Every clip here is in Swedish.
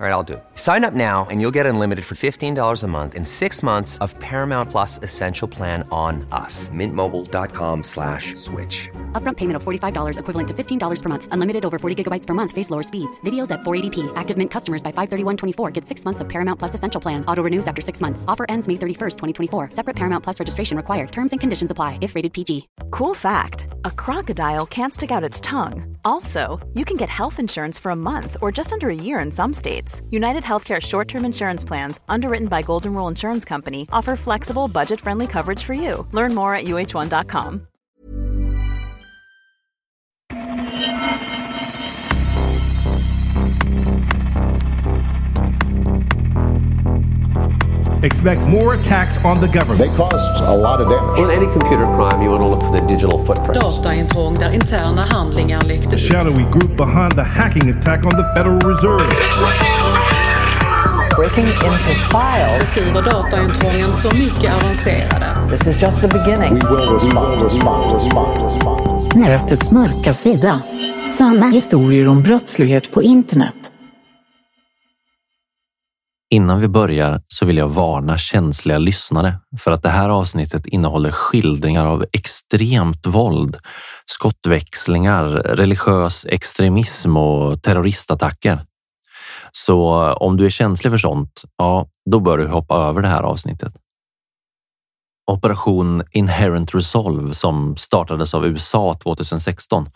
All right, I'll do it. Sign up now and you'll get unlimited for $15 a month in six months of Paramount Plus Essential Plan on us. Mintmobile.com slash switch. Upfront payment of $45 equivalent to $15 per month. Unlimited over 40 gigabytes per month. Face lower speeds. Videos at 480p. Active Mint customers by 531.24 get six months of Paramount Plus Essential Plan. Auto renews after six months. Offer ends May 31st, 2024. Separate Paramount Plus registration required. Terms and conditions apply if rated PG. Cool fact a crocodile can't stick out its tongue. Also, you can get health insurance for a month or just under a year in some states. United Healthcare short term insurance plans, underwritten by Golden Rule Insurance Company, offer flexible, budget friendly coverage for you. Learn more at uh1.com. Expect more attacks on the government. They caused a lot of damage. On any computer crime, you want to look for the digital footprints. Dataintrång där interna handlingar läckte The ut. shadowy group behind the hacking attack on the Federal Reserve. Breaking into files. Beskriver dataintrången så mycket avancerade. This is just the beginning. We will respond, respond, respond, respond. Nätets mörka sida. Sanna historier om brottslighet på internet. Innan vi börjar så vill jag varna känsliga lyssnare för att det här avsnittet innehåller skildringar av extremt våld, skottväxlingar, religiös extremism och terroristattacker. Så eh, om du är känslig för sånt, ja, då bör du hoppa över det här avsnittet. Operation Inherent Resolve som startades av USA 2016.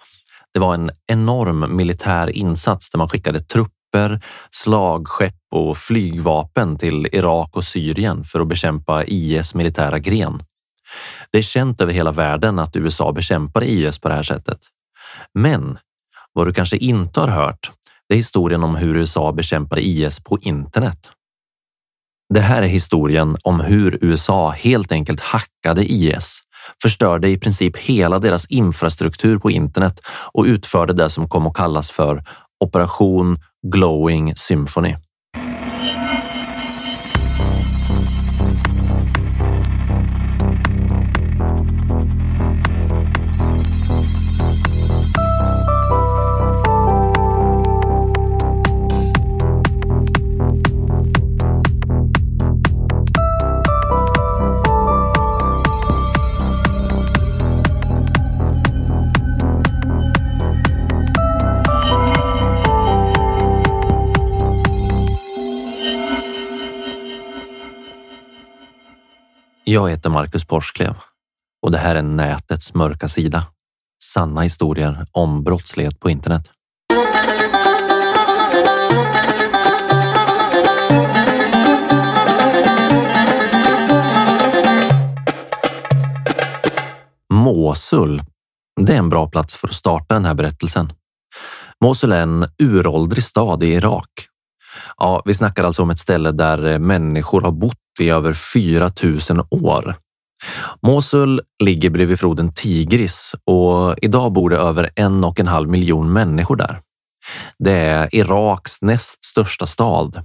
Det var en enorm militär insats där man skickade trupper, slagskepp och flygvapen till Irak och Syrien för att bekämpa IS militära gren. Det är känt över hela världen att USA bekämpar IS på det här sättet. Men vad du kanske inte har hört, det är historien om hur USA bekämpade IS på internet. Det här är historien om hur USA helt enkelt hackade IS, förstörde i princip hela deras infrastruktur på internet och utförde det som kom att kallas för Operation Glowing Symphony. Jag heter Marcus Porsklev och det här är nätets mörka sida. Sanna historier om brottslighet på internet. Mosul. Det är en bra plats för att starta den här berättelsen. Mosul är en uråldrig stad i Irak. Ja, vi snackar alltså om ett ställe där eh, människor har bott i över 4000 år. Mosul ligger bredvid floden Tigris och idag bor det över en och en halv miljon människor där. Det är Iraks näst största stad.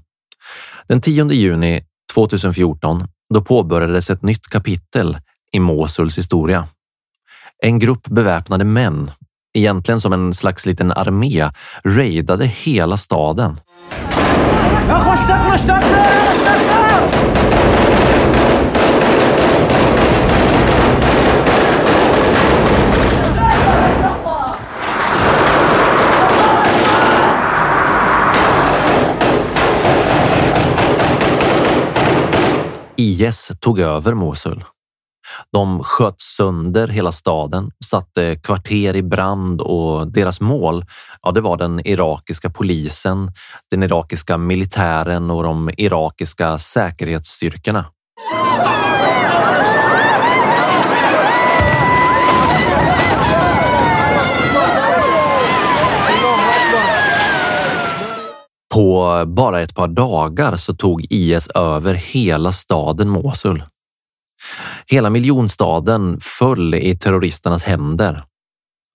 Den 10 juni 2014 då påbörjades ett nytt kapitel i Mosuls historia. En grupp beväpnade män, egentligen som en slags liten armé, raidade hela staden. IS tog över Mosul. De sköt sönder hela staden, satte kvarter i brand och deras mål, ja, det var den irakiska polisen, den irakiska militären och de irakiska säkerhetsstyrkorna. På bara ett par dagar så tog IS över hela staden Mosul. Hela miljonstaden föll i terroristernas händer.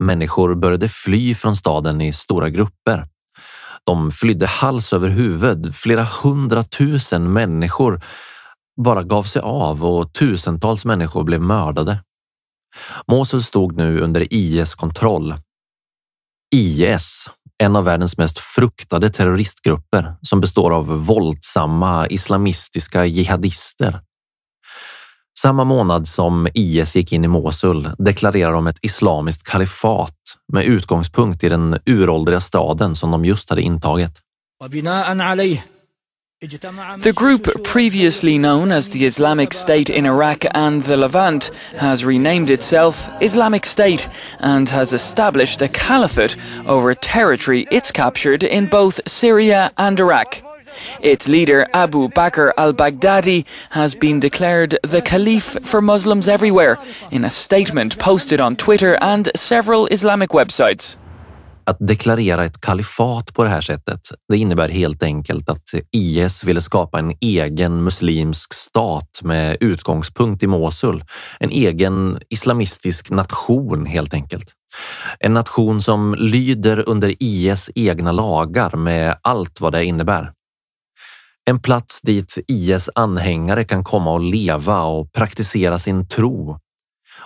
Människor började fly från staden i stora grupper. De flydde hals över huvud. Flera hundratusen människor bara gav sig av och tusentals människor blev mördade. Mosul stod nu under IS kontroll. IS, en av världens mest fruktade terroristgrupper som består av våldsamma islamistiska jihadister. Samma månad som IS gick in i Mosul deklarerar de ett islamiskt kalifat med utgångspunkt i den uråldriga staden som de just hade intagit. The group, previously known as the Islamic State in Iraq and the Levant, has renamed itself Islamic State and has established a caliphate over territory it's captured in both Syria and Iraq. Its leader, Abu Bakr al Baghdadi, has been declared the Caliph for Muslims everywhere in a statement posted on Twitter and several Islamic websites. Att deklarera ett kalifat på det här sättet, det innebär helt enkelt att IS ville skapa en egen muslimsk stat med utgångspunkt i Mosul. En egen islamistisk nation helt enkelt. En nation som lyder under IS egna lagar med allt vad det innebär. En plats dit IS anhängare kan komma och leva och praktisera sin tro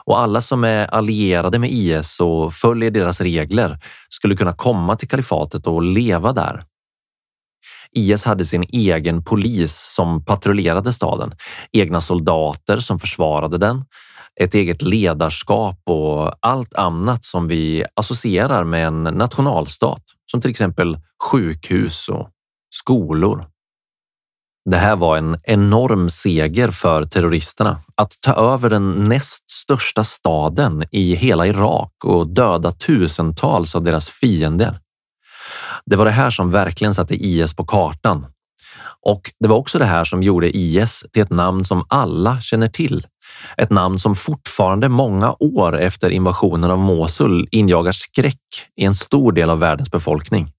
och alla som är allierade med IS och följer deras regler skulle kunna komma till kalifatet och leva där. IS hade sin egen polis som patrullerade staden, egna soldater som försvarade den, ett eget ledarskap och allt annat som vi associerar med en nationalstat, som till exempel sjukhus och skolor. Det här var en enorm seger för terroristerna att ta över den näst största staden i hela Irak och döda tusentals av deras fiender. Det var det här som verkligen satte IS på kartan. Och det var också det här som gjorde IS till ett namn som alla känner till. Ett namn som fortfarande många år efter invasionen av Mosul injagar skräck i en stor del av världens befolkning.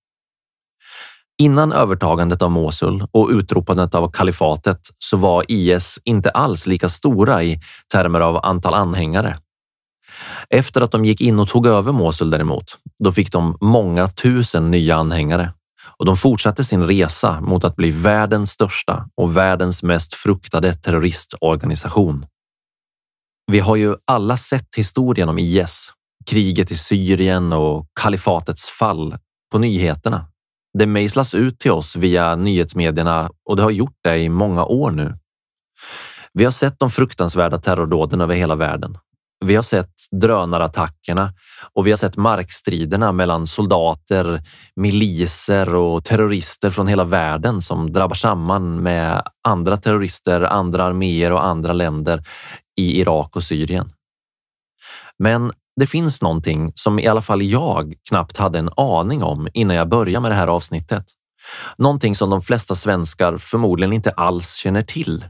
Innan övertagandet av Mosul och utropandet av kalifatet så var IS inte alls lika stora i termer av antal anhängare. Efter att de gick in och tog över Mosul däremot, då fick de många tusen nya anhängare och de fortsatte sin resa mot att bli världens största och världens mest fruktade terroristorganisation. Vi har ju alla sett historien om IS, kriget i Syrien och kalifatets fall på nyheterna det mejslas ut till oss via nyhetsmedierna och det har gjort det i många år nu. Vi har sett de fruktansvärda terrordåden över hela världen. Vi har sett drönarattackerna och vi har sett markstriderna mellan soldater, miliser och terrorister från hela världen som drabbar samman med andra terrorister, andra arméer och andra länder i Irak och Syrien. Men det finns någonting som i alla fall jag knappt hade en aning om innan jag började med det här avsnittet. Någonting som de flesta svenskar förmodligen inte alls känner till.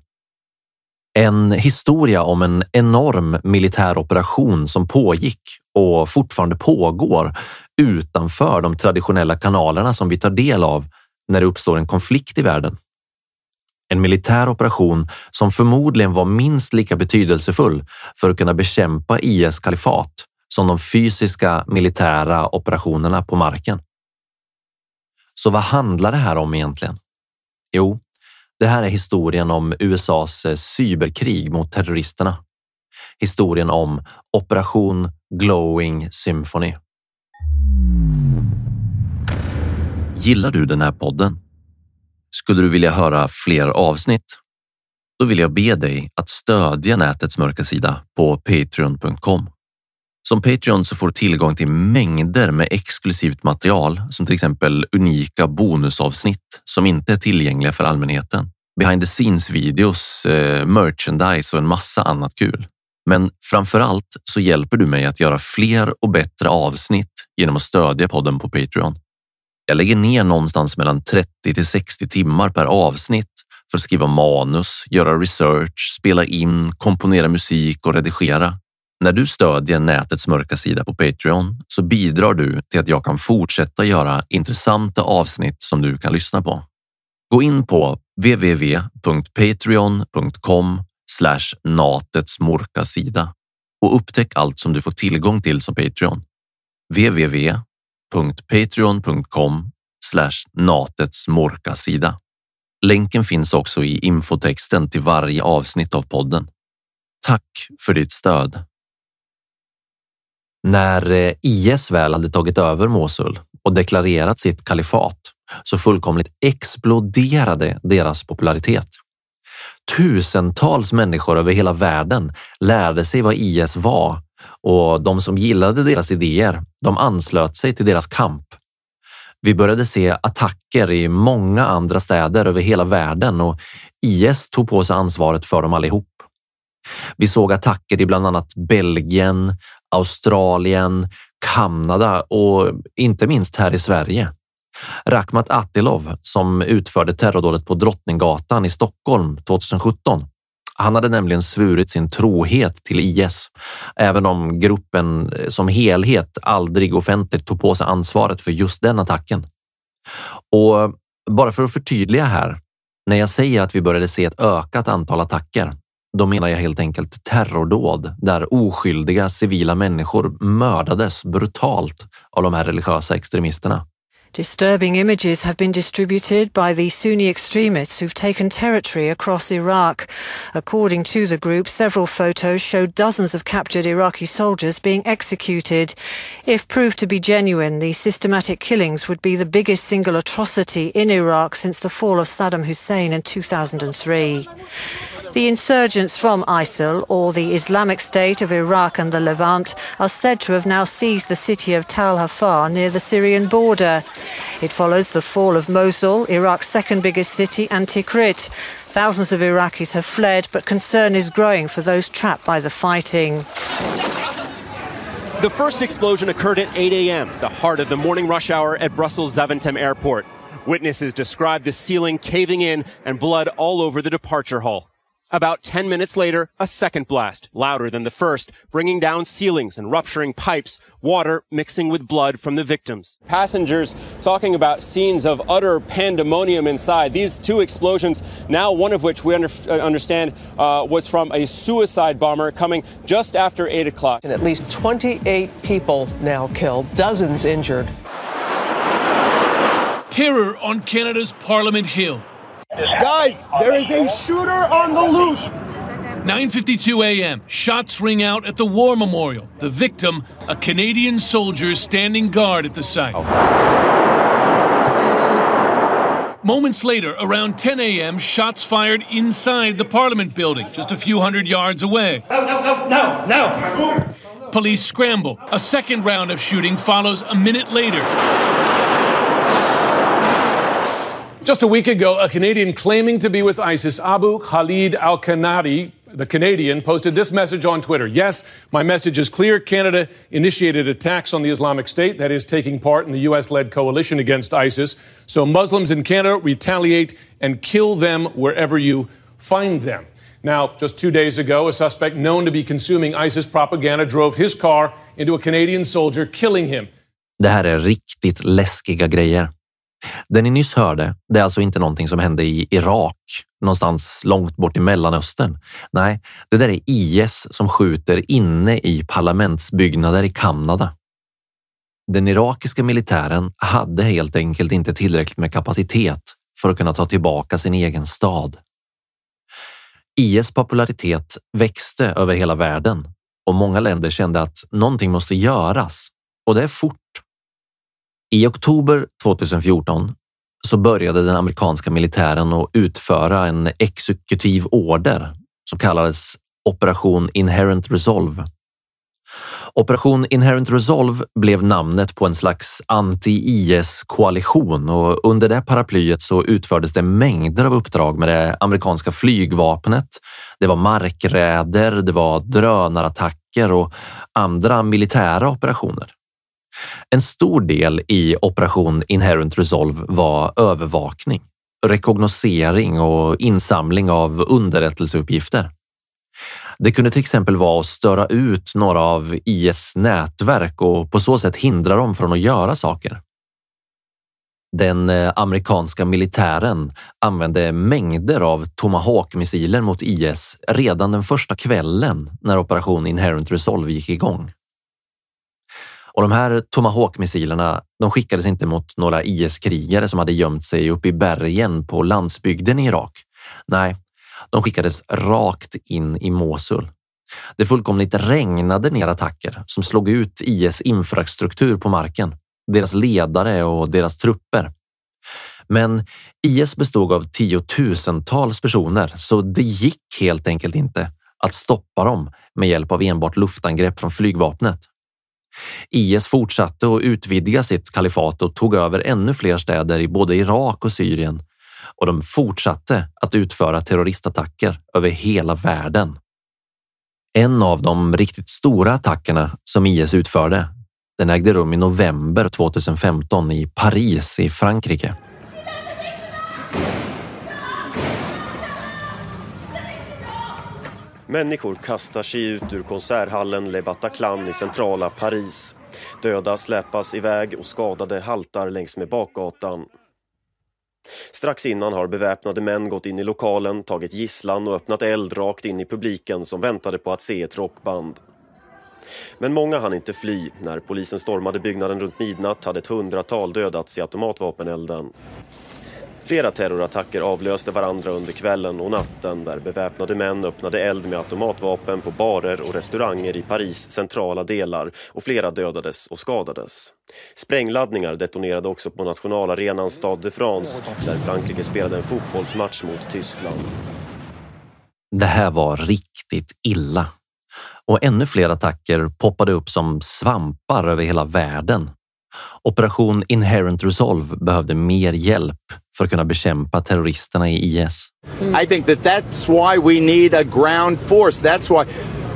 En historia om en enorm militär operation som pågick och fortfarande pågår utanför de traditionella kanalerna som vi tar del av när det uppstår en konflikt i världen. En militär operation som förmodligen var minst lika betydelsefull för att kunna bekämpa IS kalifat som de fysiska militära operationerna på marken. Så vad handlar det här om egentligen? Jo, det här är historien om USAs eh, cyberkrig mot terroristerna. Historien om Operation Glowing Symphony. Gillar du den här podden? Skulle du vilja höra fler avsnitt? Då vill jag be dig att stödja nätets mörka sida på patreon.com. Som Patreon så får du tillgång till mängder med exklusivt material som till exempel unika bonusavsnitt som inte är tillgängliga för allmänheten. Behind the scenes videos, eh, merchandise och en massa annat kul. Men framför allt så hjälper du mig att göra fler och bättre avsnitt genom att stödja podden på Patreon. Jag lägger ner någonstans mellan 30 till 60 timmar per avsnitt för att skriva manus, göra research, spela in, komponera musik och redigera. När du stödjer nätets mörka sida på Patreon så bidrar du till att jag kan fortsätta göra intressanta avsnitt som du kan lyssna på. Gå in på www.patreon.com natets mörka sida och upptäck allt som du får tillgång till som Patreon. www.patreon.com natets mörka sida. Länken finns också i infotexten till varje avsnitt av podden. Tack för ditt stöd. När eh, IS väl hade tagit över Mosul och deklarerat sitt kalifat så fullkomligt exploderade deras popularitet. Tusentals människor över hela världen lärde sig vad IS var och de som gillade deras idéer, de anslöt sig till deras kamp. Vi började se attacker i många andra städer över hela världen och IS tog på sig ansvaret för dem allihop. Vi såg attacker i bland annat Belgien, Australien, Kanada och inte minst här i Sverige. Rakhmat Atilov som utförde terrordådet på Drottninggatan i Stockholm 2017. Han hade nämligen svurit sin trohet till IS, även om gruppen eh, som helhet aldrig offentligt tog på sig ansvaret för just den attacken. Och bara för att förtydliga här, när jag säger att vi började se ett ökat antal attacker, då menar jag helt enkelt terrordåd där oskyldiga civila människor mördades brutalt av de här religiösa extremisterna. Disturbing images have been distributed by the Sunni extremists who've taken territory across Iraq. According to the group, several photos show dozens of captured Iraqi soldiers being executed. If proved to be genuine, the systematic killings would be the biggest single atrocity in Iraq since the fall of Saddam Hussein in 2003. The insurgents from ISIL, or the Islamic State of Iraq and the Levant, are said to have now seized the city of Tal Hafar near the Syrian border. It follows the fall of Mosul, Iraq's second biggest city, and Tikrit. Thousands of Iraqis have fled, but concern is growing for those trapped by the fighting. The first explosion occurred at 8 a.m., the heart of the morning rush hour at Brussels Zaventem Airport. Witnesses described the ceiling caving in and blood all over the departure hall. About 10 minutes later, a second blast, louder than the first, bringing down ceilings and rupturing pipes, water mixing with blood from the victims. Passengers talking about scenes of utter pandemonium inside. These two explosions, now one of which we under, uh, understand uh, was from a suicide bomber coming just after 8 o'clock. And at least 28 people now killed, dozens injured. Terror on Canada's Parliament Hill. Guys, there is a shooter on the loose. 9:52 a.m. Shots ring out at the War Memorial. The victim, a Canadian soldier standing guard at the site. Moments later, around 10 a.m., shots fired inside the Parliament building, just a few hundred yards away. No, no, no, no, no. Police scramble. A second round of shooting follows a minute later. Just a week ago, a Canadian claiming to be with ISIS, Abu Khalid al Kanadi, the Canadian, posted this message on Twitter. Yes, my message is clear. Canada initiated attacks on the Islamic State, that is, taking part in the U.S. led coalition against ISIS. So Muslims in Canada retaliate and kill them wherever you find them. Now, just two days ago, a suspect known to be consuming ISIS propaganda drove his car into a Canadian soldier, killing him. Det här är riktigt läskiga grejer. Det ni nyss hörde, det är alltså inte någonting som hände i Irak, någonstans långt bort i Mellanöstern. Nej, det där är IS som skjuter inne i parlamentsbyggnader i Kanada. Den irakiska militären hade helt enkelt inte tillräckligt med kapacitet för att kunna ta tillbaka sin egen stad. IS popularitet växte över hela världen och många länder kände att någonting måste göras och det är fort. I oktober 2014 så började den amerikanska militären att utföra en exekutiv order som kallades Operation Inherent Resolve. Operation Inherent Resolve blev namnet på en slags anti-IS koalition och under det paraplyet så utfördes det mängder av uppdrag med det amerikanska flygvapnet. Det var markräder, det var drönarattacker och andra militära operationer. En stor del i Operation Inherent Resolve var övervakning, rekognosering och insamling av underrättelseuppgifter. Det kunde till exempel vara att störa ut några av IS nätverk och på så sätt hindra dem från att göra saker. Den eh, amerikanska militären använde mängder av Tomahawk-missiler mot IS redan den första kvällen när operation Inherent Resolve gick igång. Och de här Tomahawk-missilerna de skickades inte mot några IS-krigare som hade gömt sig uppe i bergen på landsbygden i Irak. Nej, de skickades rakt in i Mosul. Det fullkomligt regnade ner attacker som slog ut IS infrastruktur på marken, deras ledare och deras trupper. Men IS bestod av tiotusentals personer, så det gick helt enkelt inte att stoppa dem med hjälp av enbart luftangrepp från flygvapnet. IS fortsatte att utvidga sitt kalifat och tog över ännu fler städer i både Irak och Syrien och de fortsatte att utföra terroristattacker över hela världen. En av de riktigt stora attackerna som IS utförde, den ägde rum i november 2015 i Paris i Frankrike. Människor kastar sig ut ur konserthallen Le Bataclan i centrala Paris. Döda släpas iväg och skadade haltar längs med bakgatan. Strax innan har beväpnade män gått in i lokalen, tagit gisslan och öppnat eld rakt in i publiken som väntade på att se ett rockband. Men många hann inte fly. När polisen stormade byggnaden runt midnatt hade ett hundratal dödats i automatvapenelden. Flera terrorattacker avlöste varandra under kvällen och natten där beväpnade män öppnade eld med automatvapen på barer och restauranger i Paris centrala delar och flera dödades och skadades. Sprängladdningar detonerade också på nationalarenan Stade de France där Frankrike spelade en fotbollsmatch mot Tyskland. Det här var riktigt illa. Och ännu fler attacker poppade upp som svampar över hela världen. Operation Inherent Resolve behövde mer hjälp för att kunna bekämpa terroristerna i IS. I think that that's why we need a ground force. That's why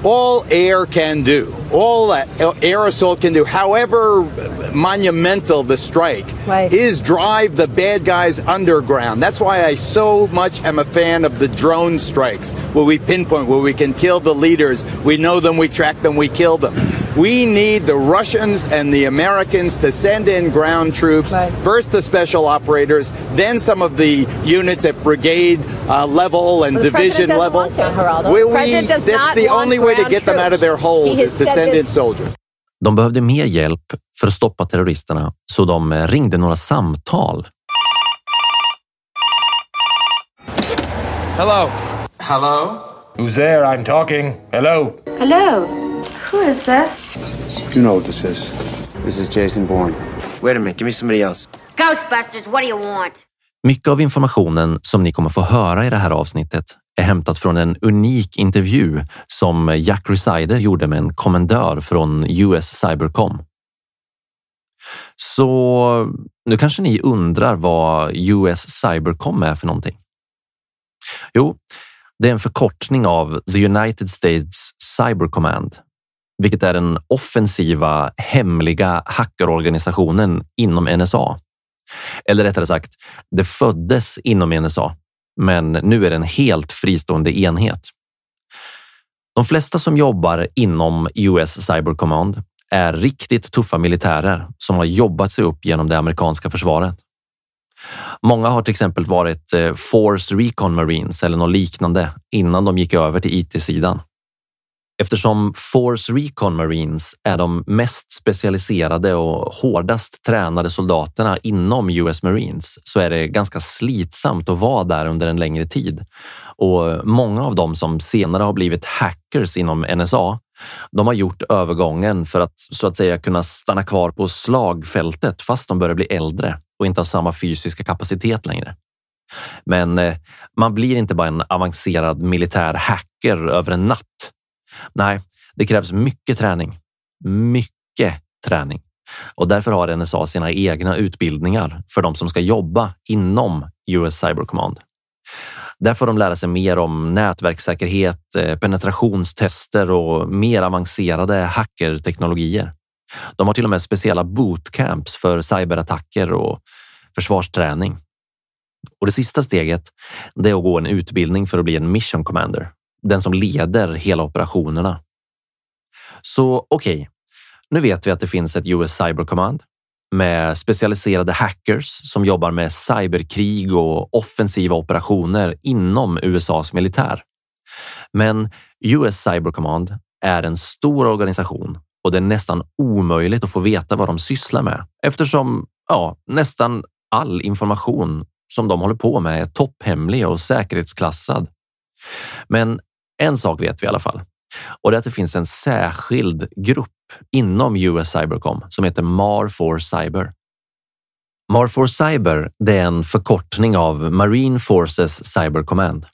all air can do, all air assault can do, however monumental the strike, right. is drive the bad guys underground. That's why I so much am a fan of the drone strikes, where we pinpoint, where we can kill the leaders. We know them, we track them, we kill them. We need the Russians and the Americans to send in ground troops, right. first the special operators, then some of the units at brigade uh, level and well, division level. To. We, we, that's the only way to get them out of their holes is to send in soldiers. De behövde mer hjälp för att stoppa terroristerna, så de ringde några samtal. Hello. Hello. Who's there? I'm talking. Hello. Hello. Who is this? You know what this is. This is Jason Bourne. Wait a minute. Give me somebody else. Ghostbusters, what do you want? Mycket av informationen som ni kommer få höra i det här avsnittet är hämtat från en unik intervju som Jack Resider gjorde med en kommendör från US Cybercom. Så nu kanske ni undrar vad US Cybercom är för någonting? Jo, det är en förkortning av The United States Cyber Command, vilket är den offensiva hemliga hackerorganisationen inom NSA. Eller rättare sagt, det föddes inom NSA men nu är det en helt fristående enhet. De flesta som jobbar inom US Cyber Command är riktigt tuffa militärer som har jobbat sig upp genom det amerikanska försvaret. Många har till exempel varit eh, Force Recon Marines eller något liknande innan de gick över till IT-sidan. Eftersom Force Recon Marines är de mest specialiserade och hårdast tränade soldaterna inom US Marines så är det ganska slitsamt att vara där under en längre tid. Och många av dem som senare har blivit hackers inom NSA, de har gjort övergången för att så att säga kunna stanna kvar på slagfältet fast de börjar bli äldre och inte har samma fysiska kapacitet längre. Men eh, man blir inte bara en avancerad militär hacker över en natt Nej, det krävs mycket träning. Mycket träning. Och därför har NSA sina egna utbildningar för de som ska jobba inom US Cyber Command. Där får de lära sig mer om nätverkssäkerhet, eh, penetrationstester och mer avancerade hackerteknologier. De har till och med speciella bootcamps för cyberattacker och försvarsträning. Och det sista steget det är att gå en utbildning för att bli en mission commander den som leder hela operationerna. Så okej, okay, nu vet vi att det finns ett US Cyber Command med specialiserade hackers som jobbar med cyberkrig och offensiva operationer inom USAs militär. Men US Cyber Command är en stor organisation och det är nästan omöjligt att få veta vad de sysslar med eftersom ja, nästan all information som de håller på med är topphemlig och säkerhetsklassad. Men en sak vet vi i alla fall och det är att det finns en särskild grupp inom US Cybercom som heter MAR4 Cyber. MAR4 Cyber det är en förkortning av Marine Forces Cyber Command.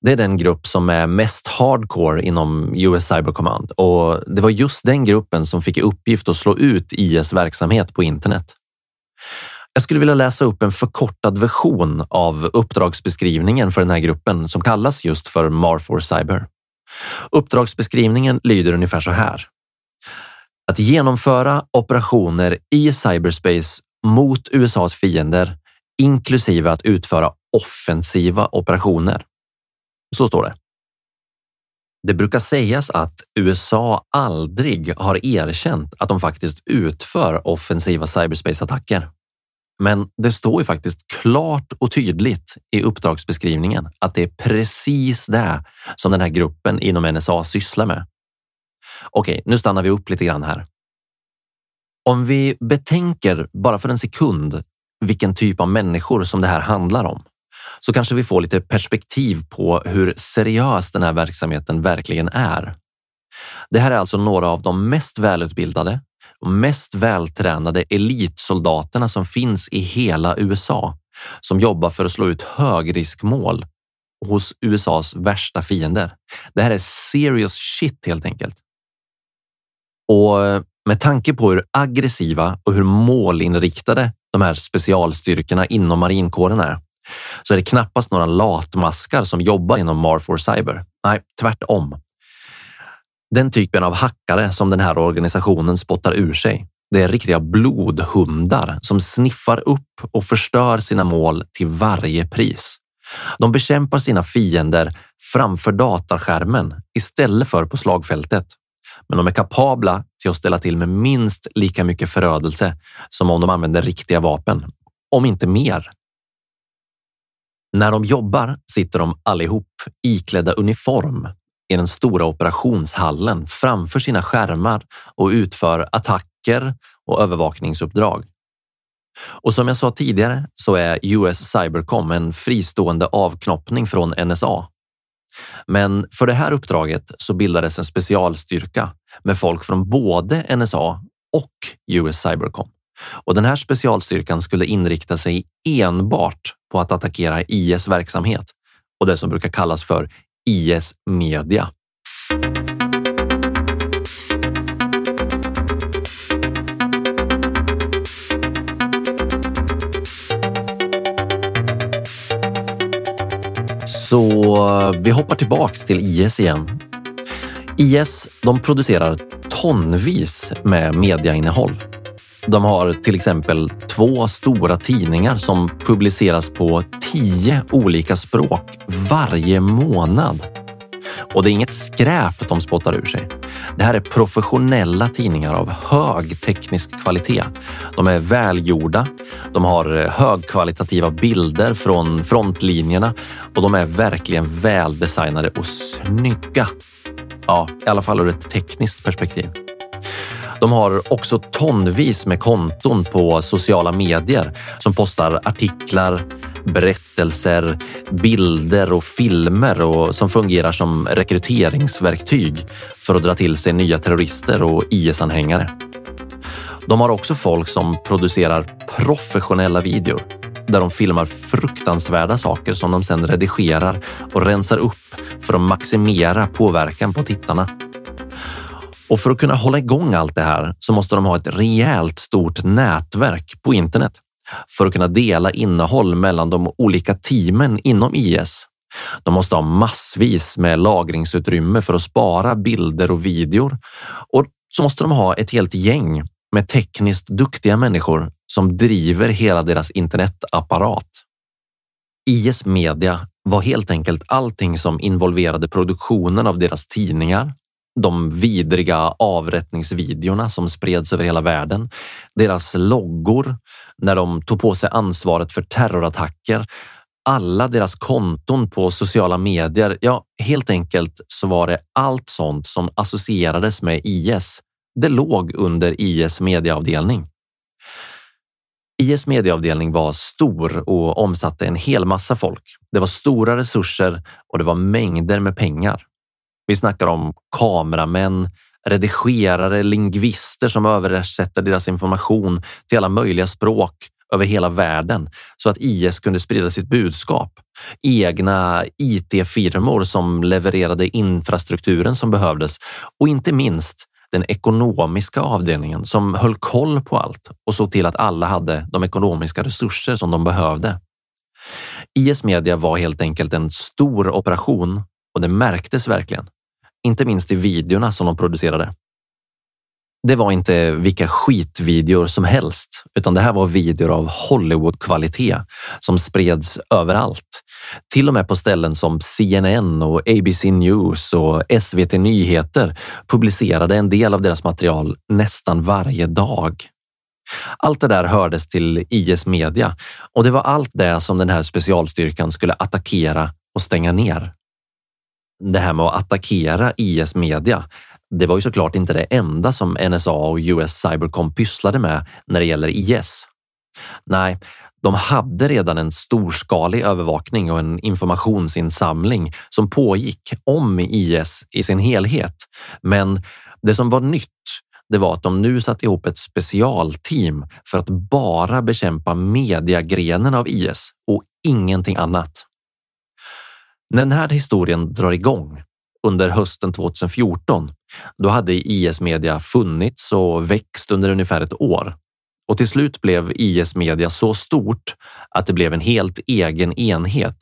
Det är den grupp som är mest hardcore inom US Cyber Command och det var just den gruppen som fick i uppgift att slå ut IS verksamhet på internet. Jag skulle vilja läsa upp en förkortad version av uppdragsbeskrivningen för den här gruppen som kallas just för MAR4 Cyber. Uppdragsbeskrivningen lyder ungefär så här. Att genomföra operationer i cyberspace mot USAs fiender, inklusive att utföra offensiva operationer. Så står det. Det brukar sägas att USA aldrig har erkänt att de faktiskt utför offensiva cyberspace-attacker. Men det står ju faktiskt klart och tydligt i uppdragsbeskrivningen att det är precis det som den här gruppen inom NSA sysslar med. Okej, nu stannar vi upp lite grann här. Om vi betänker bara för en sekund vilken typ av människor som det här handlar om så kanske vi får lite perspektiv på hur seriös den här verksamheten verkligen är. Det här är alltså några av de mest välutbildade de mest vältränade elitsoldaterna som finns i hela USA som jobbar för att slå ut högriskmål hos USAs värsta fiender. Det här är serious shit helt enkelt. Och eh, med tanke på hur aggressiva och hur målinriktade de här specialstyrkorna inom marinkåren är så är det knappast några latmaskar som jobbar inom Marfor Cyber. Nej, tvärtom. Den typen av hackare som den här organisationen spottar ur sig. Det är riktiga blodhundar som sniffar upp och förstör sina mål till varje pris. De bekämpar sina fiender framför datorskärmen istället för på slagfältet. Men de är kapabla till att ställa till med minst lika mycket förödelse som om de använder riktiga vapen, om inte mer. När de jobbar sitter de allihop iklädda uniform i den stora operationshallen framför sina skärmar och utför attacker och övervakningsuppdrag. Och som jag sa tidigare så är US Cybercom en fristående avknoppning från NSA. Men för det här uppdraget så bildades en specialstyrka med folk från både NSA och US Cybercom. Och den här specialstyrkan skulle inrikta sig enbart på att attackera IS verksamhet och det som brukar kallas för IS Media. Så vi hoppar tillbaks till IS igen. IS de producerar tonvis med mediainnehåll. De har till exempel två stora tidningar som publiceras på tio olika språk varje månad. Och det är inget skräp de spottar ur sig. Det här är professionella tidningar av hög teknisk kvalitet. De är välgjorda, de har eh, högkvalitativa bilder från frontlinjerna och de är verkligen väldesignade och snygga. Ja, i alla fall ur ett tekniskt perspektiv. De har också tonvis med konton på sociala medier som postar artiklar, berättelser, bilder och filmer och som fungerar som rekryteringsverktyg för att dra till sig nya terrorister och IS-anhängare. De har också folk som producerar professionella videor där de filmar fruktansvärda saker som de sedan redigerar och rensar upp för att maximera påverkan på tittarna. Och för att kunna hålla igång allt det här så måste de ha ett rejält stort nätverk på internet för att kunna dela innehåll mellan de olika teamen inom IS. De måste ha massvis med lagringsutrymme för att spara bilder och videor och så måste de ha ett helt gäng med tekniskt duktiga människor som driver hela deras internetapparat. IS Media var helt enkelt allting som involverade produktionen av deras tidningar, de vidriga avrättningsvideorna som spreds över hela världen, deras loggor när de tog på sig ansvaret för terrorattacker, alla deras konton på sociala medier. Ja, helt enkelt så var det allt sånt som associerades med IS. Det låg under IS mediaavdelning. IS mediaavdelning var stor och omsatte en hel massa folk. Det var stora resurser och det var mängder med pengar. Vi snackar om kameramän, redigerare, lingvister som översätter deras information till alla möjliga språk över hela världen så att IS kunde sprida sitt budskap. Egna IT-firmor som levererade infrastrukturen som behövdes och inte minst den ekonomiska avdelningen som höll koll på allt och såg till att alla hade de ekonomiska resurser som de behövde. IS Media var helt enkelt en stor operation och det märktes verkligen. Inte minst i videorna som de producerade. Det var inte vilka skitvideor som helst, utan det här var videor av Hollywood-kvalitet som spreds överallt. Till och med på ställen som CNN och ABC News och SVT Nyheter publicerade en del av deras material nästan varje dag. Allt det där hördes till IS media och det var allt det som den här specialstyrkan skulle attackera och stänga ner. Det här med att attackera IS media, det var ju såklart inte det enda som NSA och US Cybercom pysslade med när det gäller IS. Nej, de hade redan en storskalig övervakning och en informationsinsamling som pågick om IS i sin helhet. Men det som var nytt, det var att de nu satt ihop ett specialteam för att bara bekämpa mediagrenen av IS och ingenting annat. När den här historien drar igång under hösten 2014, då hade IS media funnits och växt under ungefär ett år. Och till slut blev IS media så stort att det blev en helt egen enhet,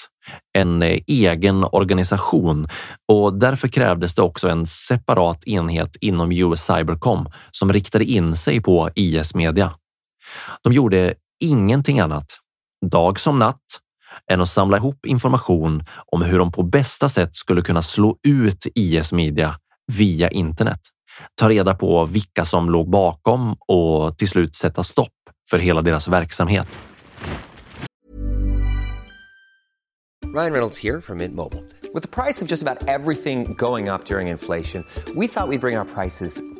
en eh, egen organisation och därför krävdes det också en separat enhet inom US Cybercom som riktade in sig på IS media. De gjorde ingenting annat, dag som natt, än att samla ihop information om hur de på bästa sätt skulle kunna slå ut IS media via internet. Ta reda på vilka som låg bakom och till slut sätta stopp för hela deras verksamhet. Ryan Reynolds här från Mint Mobile. Med priset på nästan allt som går upp under inflationen, trodde vi att vi skulle bring våra priser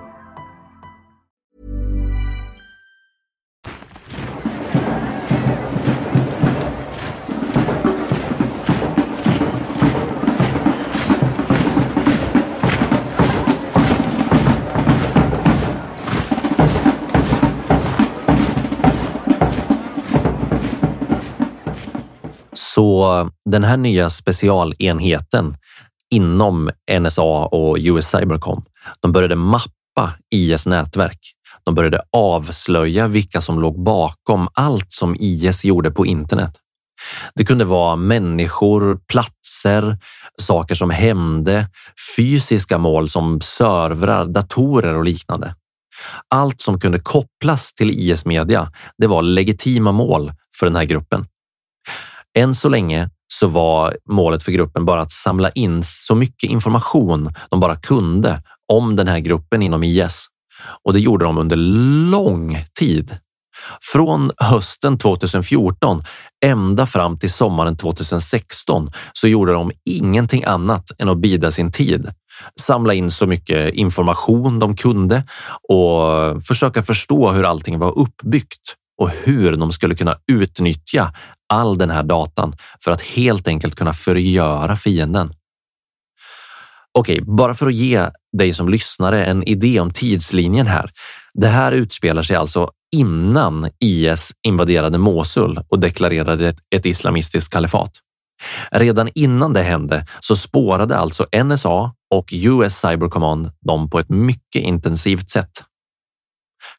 Så den här nya specialenheten inom NSA och US Cybercom, de började mappa IS nätverk. De började avslöja vilka som låg bakom allt som IS gjorde på internet. Det kunde vara människor, platser, saker som hände, fysiska mål som servrar, datorer och liknande. Allt som kunde kopplas till IS media, det var legitima mål för den här gruppen. Än så länge så var målet för gruppen bara att samla in så mycket information de bara kunde om den här gruppen inom IS. Och det gjorde de under lång tid. Från hösten 2014 ända fram till sommaren 2016 så gjorde de ingenting annat än att bida sin tid. Samla in så mycket information de kunde och försöka förstå hur allting var uppbyggt och hur de skulle kunna utnyttja all den här datan för att helt enkelt kunna förgöra fienden. Okej, bara för att ge dig som lyssnare en idé om tidslinjen här. Det här utspelar sig alltså innan IS invaderade Mosul och deklarerade ett islamistiskt kalifat. Redan innan det hände så spårade alltså NSA och US Cyber Command dem på ett mycket intensivt sätt.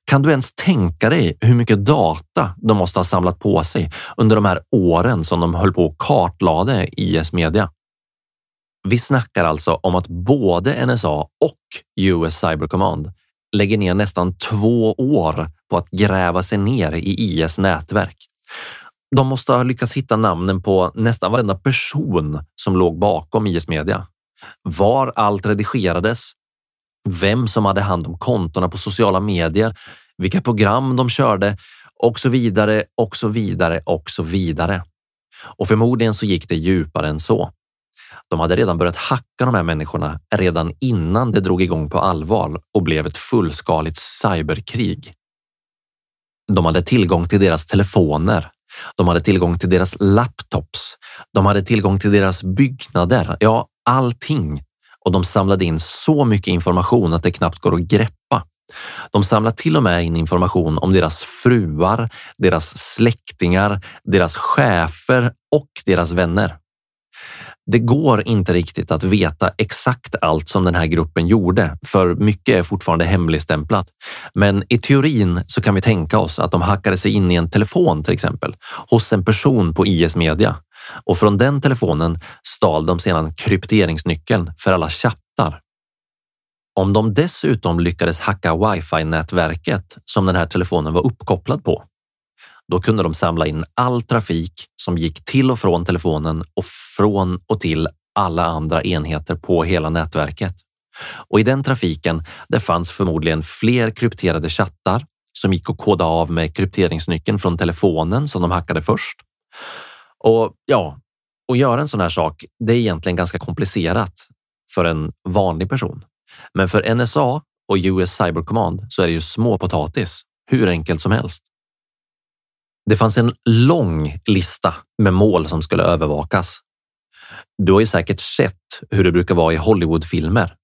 Kan du ens tänka dig hur mycket data de måste ha samlat på sig under de här åren som de höll på och kartlade IS media? Vi snackar alltså om att både NSA och US Cyber Command lägger ner nästan två år på att gräva sig ner i IS nätverk. De måste ha lyckats hitta namnen på nästan varenda person som låg bakom IS media. Var allt redigerades, vem som hade hand om kontona på sociala medier, vilka program de körde och så vidare och så vidare och så vidare. Och förmodligen så gick det djupare än så. De hade redan börjat hacka de här människorna redan innan det drog igång på allvar och blev ett fullskaligt cyberkrig. De hade tillgång till deras telefoner. De hade tillgång till deras laptops. De hade tillgång till deras byggnader. Ja, allting. Och de samlade in så mycket information att det knappt går att greppa. De samlade till och med in information om deras fruar, deras släktingar, deras chefer och deras vänner. Det går inte riktigt att veta exakt allt som den här gruppen gjorde, för mycket är fortfarande hemligstämplat. Men i teorin så kan vi tänka oss att de hackade sig in i en telefon till exempel hos en person på IS Media och från den telefonen stal de sedan krypteringsnyckeln för alla chattar. Om de dessutom lyckades hacka wifi-nätverket som den här telefonen var uppkopplad på, då kunde de samla in all trafik som gick till och från telefonen och från och till alla andra enheter på hela nätverket. Och i den trafiken, det fanns förmodligen fler krypterade chattar som gick att koda av med krypteringsnyckeln från telefonen som de hackade först. Och ja, att göra en sån här sak, det är egentligen ganska komplicerat för en vanlig person. Men för NSA och US Cyber Command så är det ju småpotatis. hur enkelt som helst. Det fanns en lång lista med mål som skulle övervakas. Du har ju säkert sett hur det brukar vara i Hollywoodfilmer.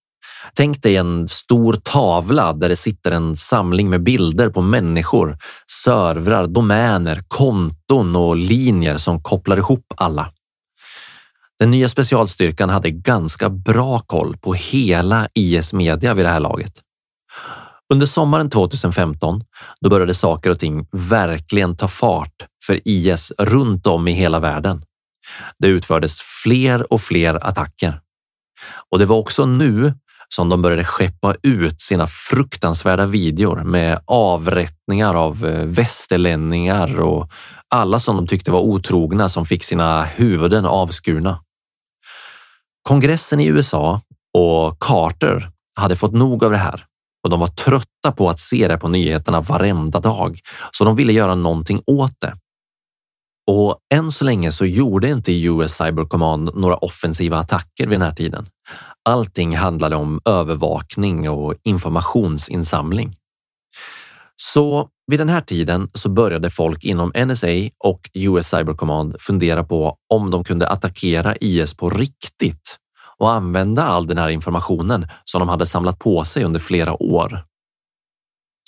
Tänk dig en stor tavla där det sitter en samling med bilder på människor, servrar, domäner, konton och linjer som kopplar ihop alla. Den nya specialstyrkan hade ganska bra koll på hela IS media vid det här laget. Under sommaren 2015 då började saker och ting verkligen ta fart för IS runt om i hela världen. Det utfördes fler och fler attacker. Och det var också nu som de började skeppa ut sina fruktansvärda videor med avrättningar av eh, västerlänningar och alla som de tyckte var otrogna som fick sina huvuden avskurna. Kongressen i USA och Carter hade fått nog av det här och de var trötta på att se det på nyheterna varenda dag, så de ville göra någonting åt det. Och än så länge så gjorde inte US Cyber Command några offensiva attacker vid den här tiden. Allting handlade om övervakning och informationsinsamling. Så vid den här tiden så började folk inom NSA och US Cyber Command fundera på om de kunde attackera IS på riktigt och använda all den här informationen som de hade samlat på sig under flera år.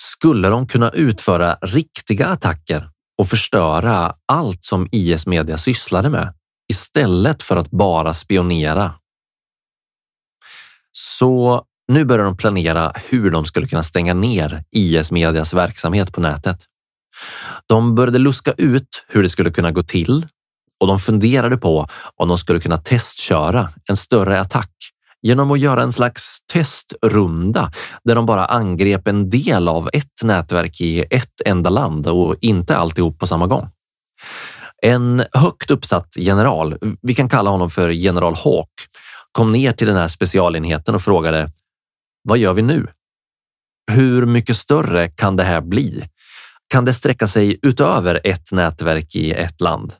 Skulle de kunna utföra riktiga attacker och förstöra allt som IS media sysslade med istället för att bara spionera? Så nu börjar de planera hur de skulle kunna stänga ner IS medias verksamhet på nätet. De började luska ut hur det skulle kunna gå till och de funderade på om de skulle kunna testköra en större attack genom att göra en slags testrunda där de bara angrep en del av ett nätverk i ett enda land och inte alltihop på samma gång. En högt uppsatt general, vi kan kalla honom för general Hawk, kom ner till den här specialenheten och frågade Vad gör vi nu? Hur mycket större kan det här bli? Kan det sträcka sig utöver ett nätverk i ett land?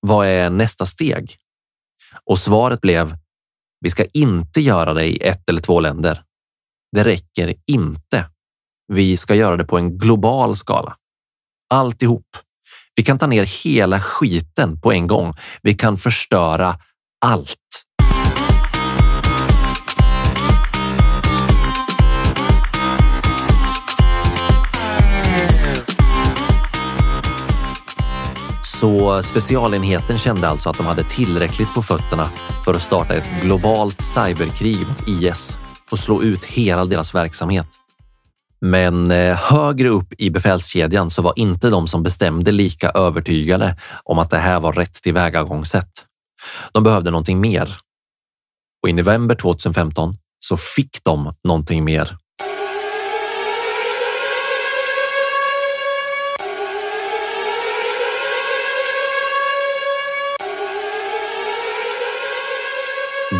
Vad är nästa steg? Och svaret blev vi ska inte göra det i ett eller två länder. Det räcker inte. Vi ska göra det på en global skala. Alltihop. Vi kan ta ner hela skiten på en gång. Vi kan förstöra allt. Så specialenheten kände alltså att de hade tillräckligt på fötterna för att starta ett globalt cyberkrig mot IS och slå ut hela deras verksamhet. Men eh, högre upp i befälskedjan så var inte de som bestämde lika övertygade om att det här var rätt tillvägagångssätt. De behövde någonting mer. Och i november 2015 så fick de någonting mer.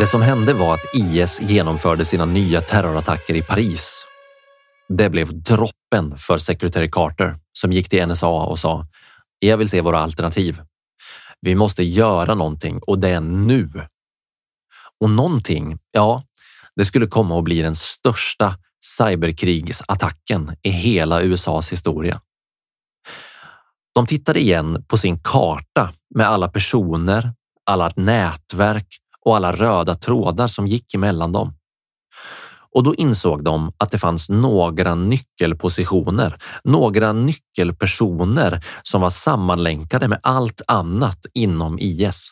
Det som hände var att IS genomförde sina nya terrorattacker i Paris. Det blev droppen för sekreterare Carter som gick till NSA och sa jag vill se våra alternativ. Vi måste göra någonting och det är nu. Och någonting, ja, det skulle komma att bli den största cyberkrigsattacken i hela USAs historia. De tittade igen på sin karta med alla personer, alla nätverk och alla röda trådar som gick emellan dem. Och då insåg de att det fanns några nyckelpositioner, några nyckelpersoner som var sammanlänkade med allt annat inom IS.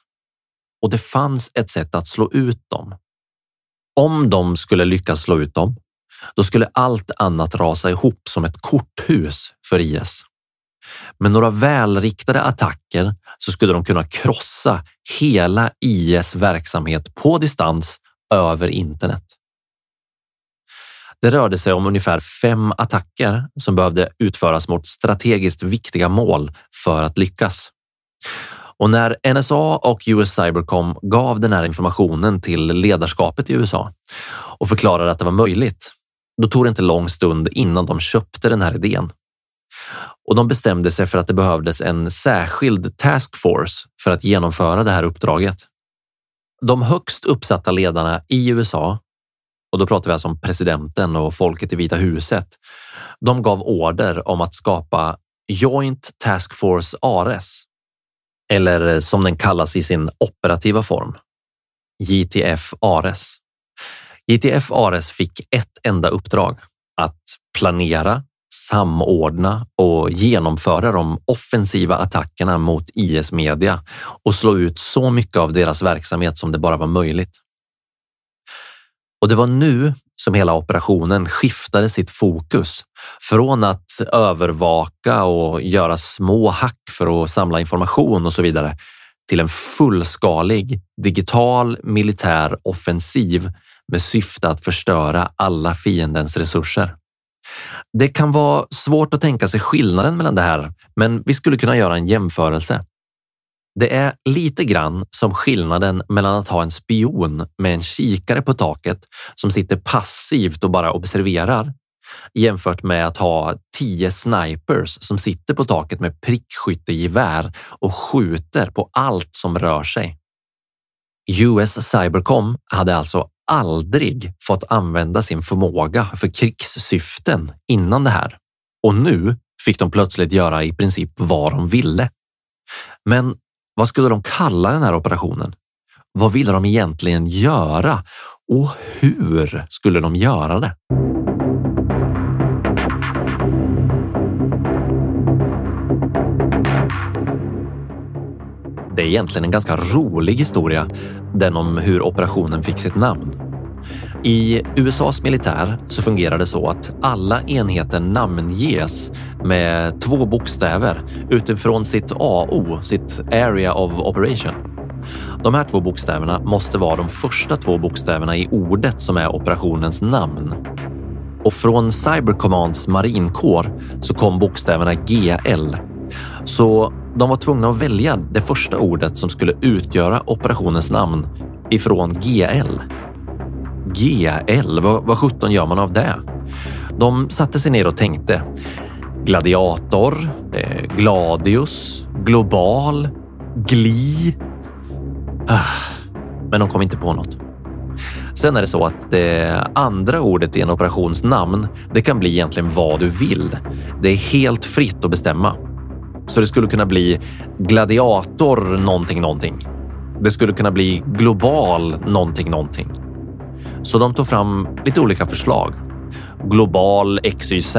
Och det fanns ett sätt att slå ut dem. Om de skulle lyckas slå ut dem, då skulle allt annat rasa ihop som ett korthus för IS. Med några välriktade attacker så skulle de kunna krossa hela IS verksamhet på distans över internet. Det rörde sig om ungefär fem attacker som behövde utföras mot strategiskt viktiga mål för att lyckas. Och när NSA och US Cybercom gav den här informationen till ledarskapet i USA och förklarade att det var möjligt, då tog det inte lång stund innan de köpte den här idén och de bestämde sig för att det behövdes en särskild taskforce för att genomföra det här uppdraget. De högst uppsatta ledarna i USA, och då pratar vi alltså om presidenten och folket i Vita huset, de gav order om att skapa Joint Task Force Ares, eller eh, som den kallas i sin operativa form, JTF Ares. JTF Ares fick ett enda uppdrag, att planera, samordna och genomföra de offensiva attackerna mot IS media och slå ut så mycket av deras verksamhet som det bara var möjligt. Och det var nu som hela operationen skiftade sitt fokus från att övervaka och göra små hack för att samla information och så vidare till en fullskalig digital militär offensiv med syfte att förstöra alla fiendens resurser. Det kan vara svårt att tänka sig skillnaden mellan det här, men vi skulle kunna göra en jämförelse. Det är lite grann som skillnaden mellan att ha en spion med en kikare på taket som sitter passivt och bara observerar jämfört med att ha tio snipers som sitter på taket med prickskyttegevär och skjuter på allt som rör sig. US Cybercom hade alltså aldrig fått använda sin förmåga för krigssyften innan det här. Och nu fick de plötsligt göra i princip vad de ville. Men vad skulle de kalla den här operationen? Vad ville de egentligen göra? Och hur skulle de göra det? Det är egentligen en ganska rolig historia, den om hur operationen fick sitt namn. I USAs militär så fungerar det så att alla enheter namnges med två bokstäver utifrån sitt AO, sitt Area of Operation. De här två bokstäverna måste vara de första två bokstäverna i ordet som är operationens namn. Och från Cyber Commands marinkår så kom bokstäverna GL. Så de var tvungna att välja det första ordet som skulle utgöra operationens namn ifrån GL. GL, vad, vad sjutton gör man av det? De satte sig ner och tänkte. Gladiator, eh, Gladius, Global, Gli. Ah, men de kom inte på något. Sen är det så att det andra ordet i en operations namn, det kan bli egentligen vad du vill. Det är helt fritt att bestämma. Så det skulle kunna bli gladiator någonting, någonting. Det skulle kunna bli global någonting, någonting. Så de tog fram lite olika förslag. Global XYZ,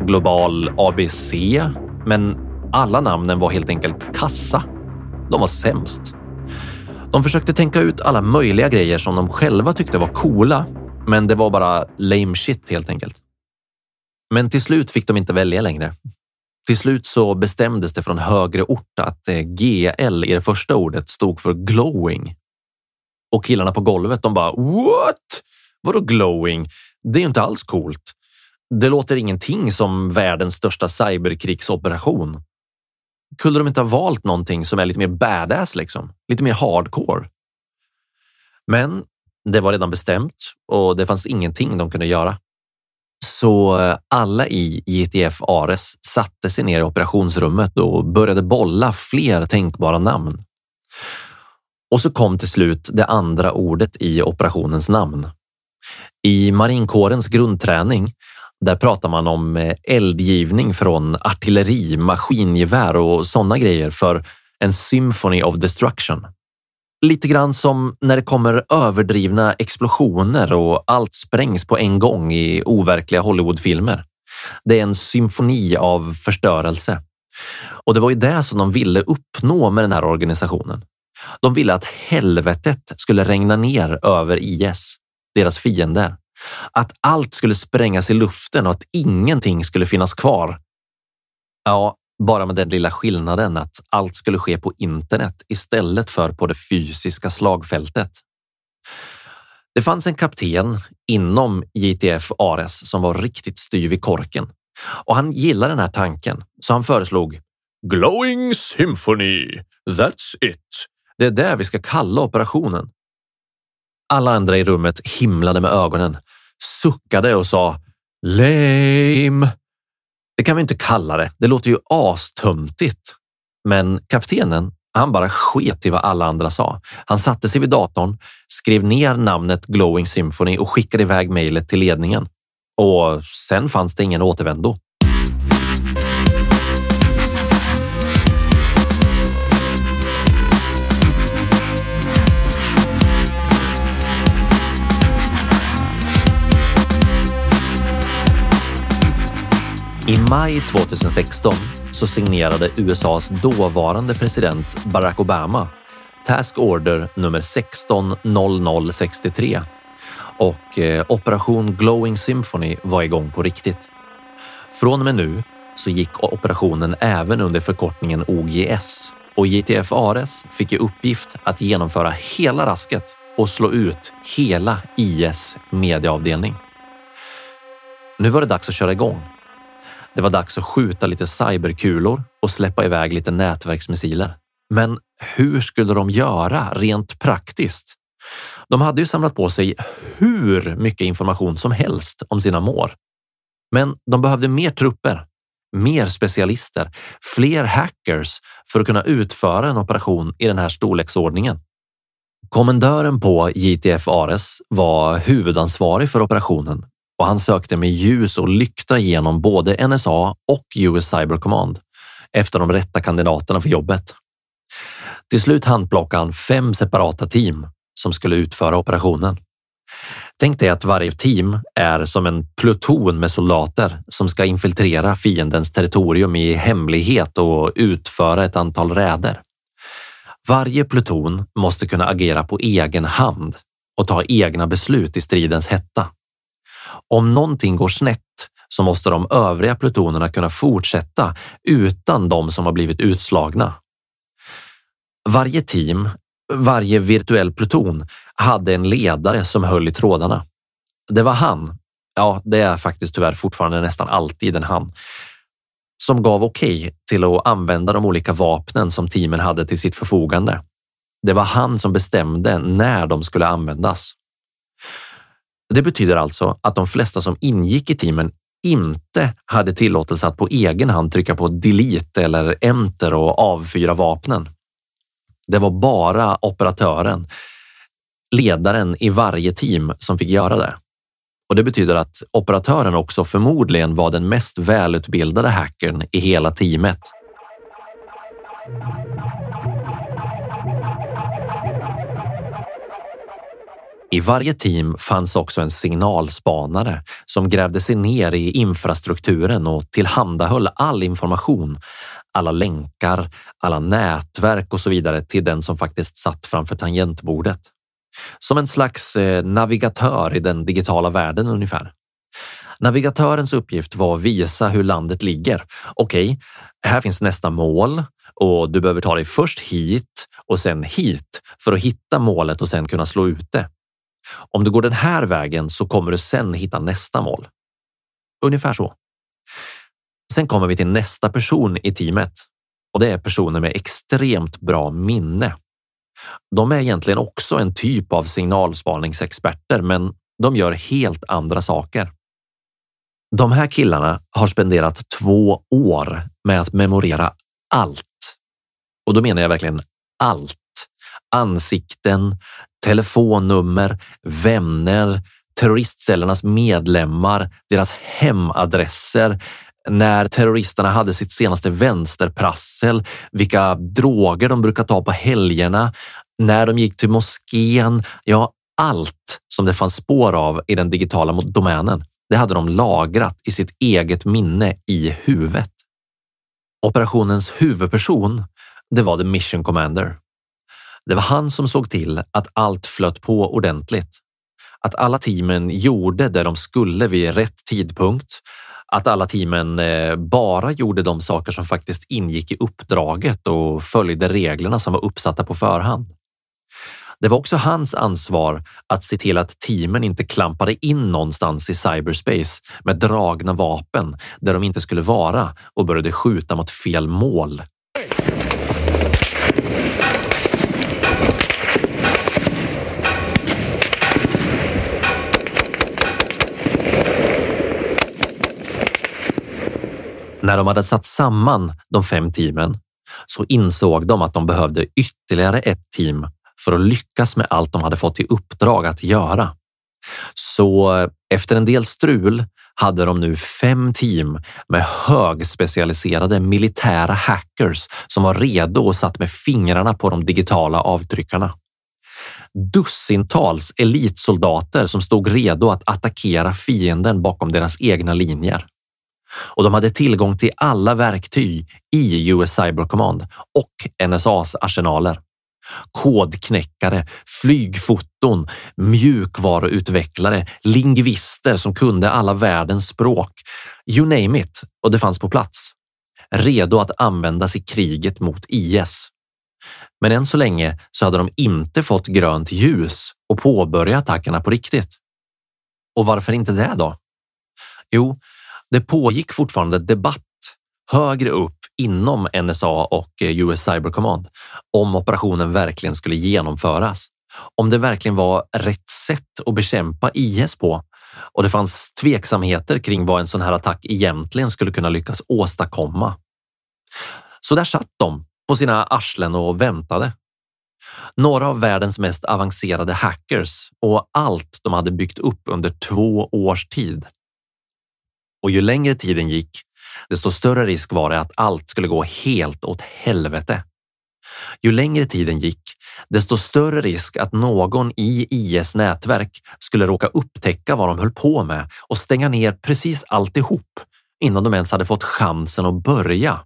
global ABC, men alla namnen var helt enkelt kassa. De var sämst. De försökte tänka ut alla möjliga grejer som de själva tyckte var coola, men det var bara lame shit helt enkelt. Men till slut fick de inte välja längre. Till slut så bestämdes det från högre ort att eh, GL i det första ordet stod för glowing. Och killarna på golvet, de bara what? Vadå glowing? Det är ju inte alls coolt. Det låter ingenting som världens största cyberkrigsoperation. Kunde de inte ha valt någonting som är lite mer badass, liksom? Lite mer hardcore? Men det var redan bestämt och det fanns ingenting de kunde göra. Så eh, alla i JTF Ares satte sig ner i operationsrummet och började bolla fler tänkbara namn. Och så kom till slut det andra ordet i operationens namn. I marinkårens grundträning där pratar man om eh, eldgivning från artilleri, maskingevär och sådana grejer för en symphony of destruction. Lite grann som när det kommer överdrivna explosioner och allt sprängs på en gång i overkliga Hollywoodfilmer. Det är en symfoni av förstörelse. Och det var ju det som de ville uppnå med den här organisationen. De ville att helvetet skulle regna ner över IS, deras fiender. Att allt skulle sprängas i luften och att ingenting skulle finnas kvar. Ja, bara med den lilla skillnaden att allt skulle ske på internet istället för på det fysiska slagfältet. Det fanns en kapten inom JTF Ares som var riktigt styv i korken och han gillade den här tanken så han föreslog Glowing Symphony. That's it. Det är det vi ska kalla operationen. Alla andra i rummet himlade med ögonen, suckade och sa lame. Det kan vi inte kalla det. Det låter ju astöntigt. Men kaptenen, han bara sket i vad alla andra sa. Han satte sig vid datorn, skrev ner namnet Glowing Symphony och skickade iväg mejlet till ledningen. Och sen fanns det ingen återvändo. I maj 2016 så signerade USAs dåvarande president Barack Obama Task Order nummer 160063 och eh, Operation Glowing Symphony var igång på riktigt. Från och med nu så gick operationen även under förkortningen OGS och JTF Ares fick i uppgift att genomföra hela rasket och slå ut hela IS medieavdelning. Nu var det dags att köra igång det var dags att skjuta lite cyberkulor och släppa iväg lite nätverksmissiler. Men hur skulle de göra rent praktiskt? De hade ju samlat på sig hur mycket information som helst om sina mål. Men de behövde mer trupper, mer specialister, fler hackers för att kunna utföra en operation i den här storleksordningen. Kommendören på JTF Ares var huvudansvarig för operationen och han sökte med ljus och lykta igenom både NSA och US Cyber Command efter de rätta kandidaterna för jobbet. Till slut handplockade han fem separata team som skulle utföra operationen. Tänk dig att varje team är som en pluton med soldater som ska infiltrera fiendens territorium i hemlighet och utföra ett antal räder. Varje pluton måste kunna agera på egen hand och ta egna beslut i stridens hetta. Om någonting går snett så måste de övriga plutonerna kunna fortsätta utan de som har blivit utslagna. Varje team, varje virtuell pluton hade en ledare som höll i trådarna. Det var han, ja, det är faktiskt tyvärr fortfarande nästan alltid en han, som gav okej okay till att använda de olika vapnen som teamen hade till sitt förfogande. Det var han som bestämde när de skulle användas. Det betyder alltså att de flesta som ingick i teamen inte hade tillåtelse att på egen hand trycka på delete eller enter och avfyra vapnen. Det var bara operatören, ledaren i varje team som fick göra det. Och det betyder att operatören också förmodligen var den mest välutbildade hackern i hela teamet. I varje team fanns också en signalspanare som grävde sig ner i infrastrukturen och tillhandahöll all information, alla länkar, alla nätverk och så vidare till den som faktiskt satt framför tangentbordet. Som en slags eh, navigatör i den digitala världen ungefär. Navigatörens uppgift var att visa hur landet ligger. Okej, okay, här finns nästa mål och du behöver ta dig först hit och sen hit för att hitta målet och sen kunna slå ut det. Om du går den här vägen så kommer du sen hitta nästa mål. Ungefär så. Sen kommer vi till nästa person i teamet och det är personer med extremt bra minne. De är egentligen också en typ av signalspaningsexperter, men de gör helt andra saker. De här killarna har spenderat två år med att memorera allt. Och då menar jag verkligen allt. Ansikten, telefonnummer, vänner, terroristcellernas medlemmar, deras hemadresser, när terroristerna hade sitt senaste vänsterprassel, vilka droger de brukar ta på helgerna, när de gick till moskén. Ja, allt som det fanns spår av i den digitala domänen. Det hade de lagrat i sitt eget minne i huvudet. Operationens huvudperson, det var The Mission Commander. Det var han som såg till att allt flöt på ordentligt. Att alla teamen gjorde det de skulle vid rätt tidpunkt. Att alla teamen eh, bara gjorde de saker som faktiskt ingick i uppdraget och följde reglerna som var uppsatta på förhand. Det var också hans ansvar att se till att teamen inte klampade in någonstans i cyberspace med dragna vapen där de inte skulle vara och började skjuta mot fel mål. När de hade satt samman de fem teamen så insåg de att de behövde ytterligare ett team för att lyckas med allt de hade fått i uppdrag att göra. Så efter en del strul hade de nu fem team med högspecialiserade militära hackers som var redo och satt med fingrarna på de digitala avtryckarna. Dussintals elitsoldater som stod redo att attackera fienden bakom deras egna linjer och de hade tillgång till alla verktyg i US Cyber Command och NSAs arsenaler. Kodknäckare, flygfoton, mjukvaruutvecklare, lingvister som kunde alla världens språk. You name it och det fanns på plats. Redo att användas i kriget mot IS. Men än så länge så hade de inte fått grönt ljus och påbörja attackerna på riktigt. Och varför inte det då? Jo, det pågick fortfarande debatt högre upp inom NSA och eh, US Cyber Command om operationen verkligen skulle genomföras. Om det verkligen var rätt sätt att bekämpa IS på och det fanns tveksamheter kring vad en sån här attack egentligen skulle kunna lyckas åstadkomma. Så där satt de på sina arslen och väntade. Några av världens mest avancerade hackers och allt de hade byggt upp under två års tid och ju längre tiden gick, desto större risk var det att allt skulle gå helt åt helvete. Ju längre tiden gick, desto större risk att någon i IS nätverk skulle råka upptäcka vad de höll på med och stänga ner precis alltihop innan de ens hade fått chansen att börja.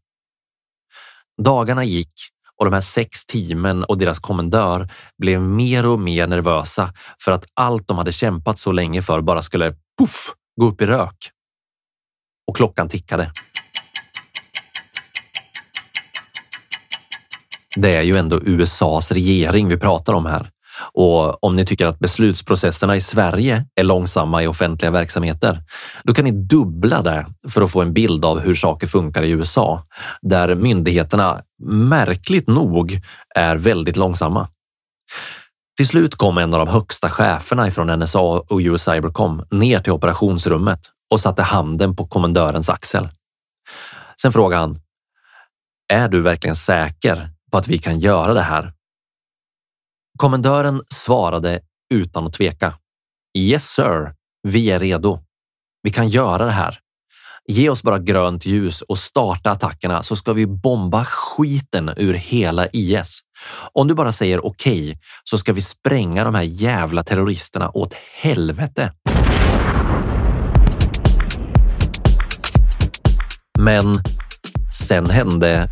Dagarna gick och de här sex teamen och deras kommendör blev mer och mer nervösa för att allt de hade kämpat så länge för bara skulle puff, gå upp i rök och klockan tickade. Det är ju ändå USAs regering vi pratar om här. Och om ni tycker att beslutsprocesserna i Sverige är långsamma i offentliga verksamheter, då kan ni dubbla det för att få en bild av hur saker funkar i USA, där myndigheterna märkligt nog är väldigt långsamma. Till slut kom en av de högsta cheferna från NSA och US Cybercom ner till operationsrummet och satte handen på kommendörens axel. Sen frågade han. Är du verkligen säker på att vi kan göra det här? Kommendören svarade utan att tveka. Yes sir, vi är redo. Vi kan göra det här. Ge oss bara grönt ljus och starta attackerna så ska vi bomba skiten ur hela IS. Om du bara säger okej okay, så ska vi spränga de här jävla terroristerna åt helvete. Men sen hände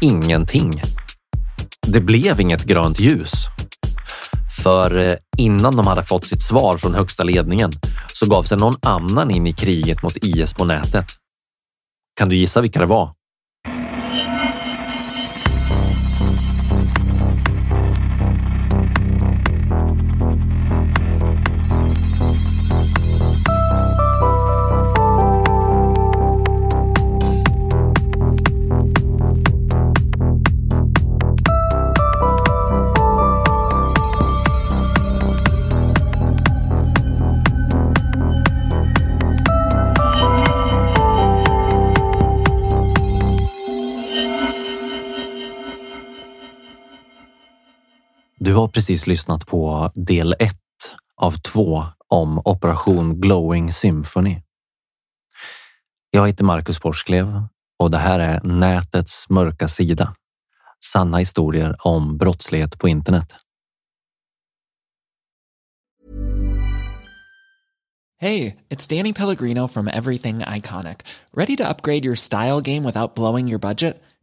ingenting. Det blev inget grönt ljus. För eh, innan de hade fått sitt svar från högsta ledningen så gav sig någon annan in i kriget mot IS på nätet. Kan du gissa vilka det var? Du har precis lyssnat på del 1 av två om Operation Glowing Symphony. Jag heter Marcus Borsklev och det här är nätets mörka sida. Sanna historier om brottslighet på internet. Hej, det är Danny Pellegrino from Everything Iconic. Ready to upgrade your style game without blowing your budget?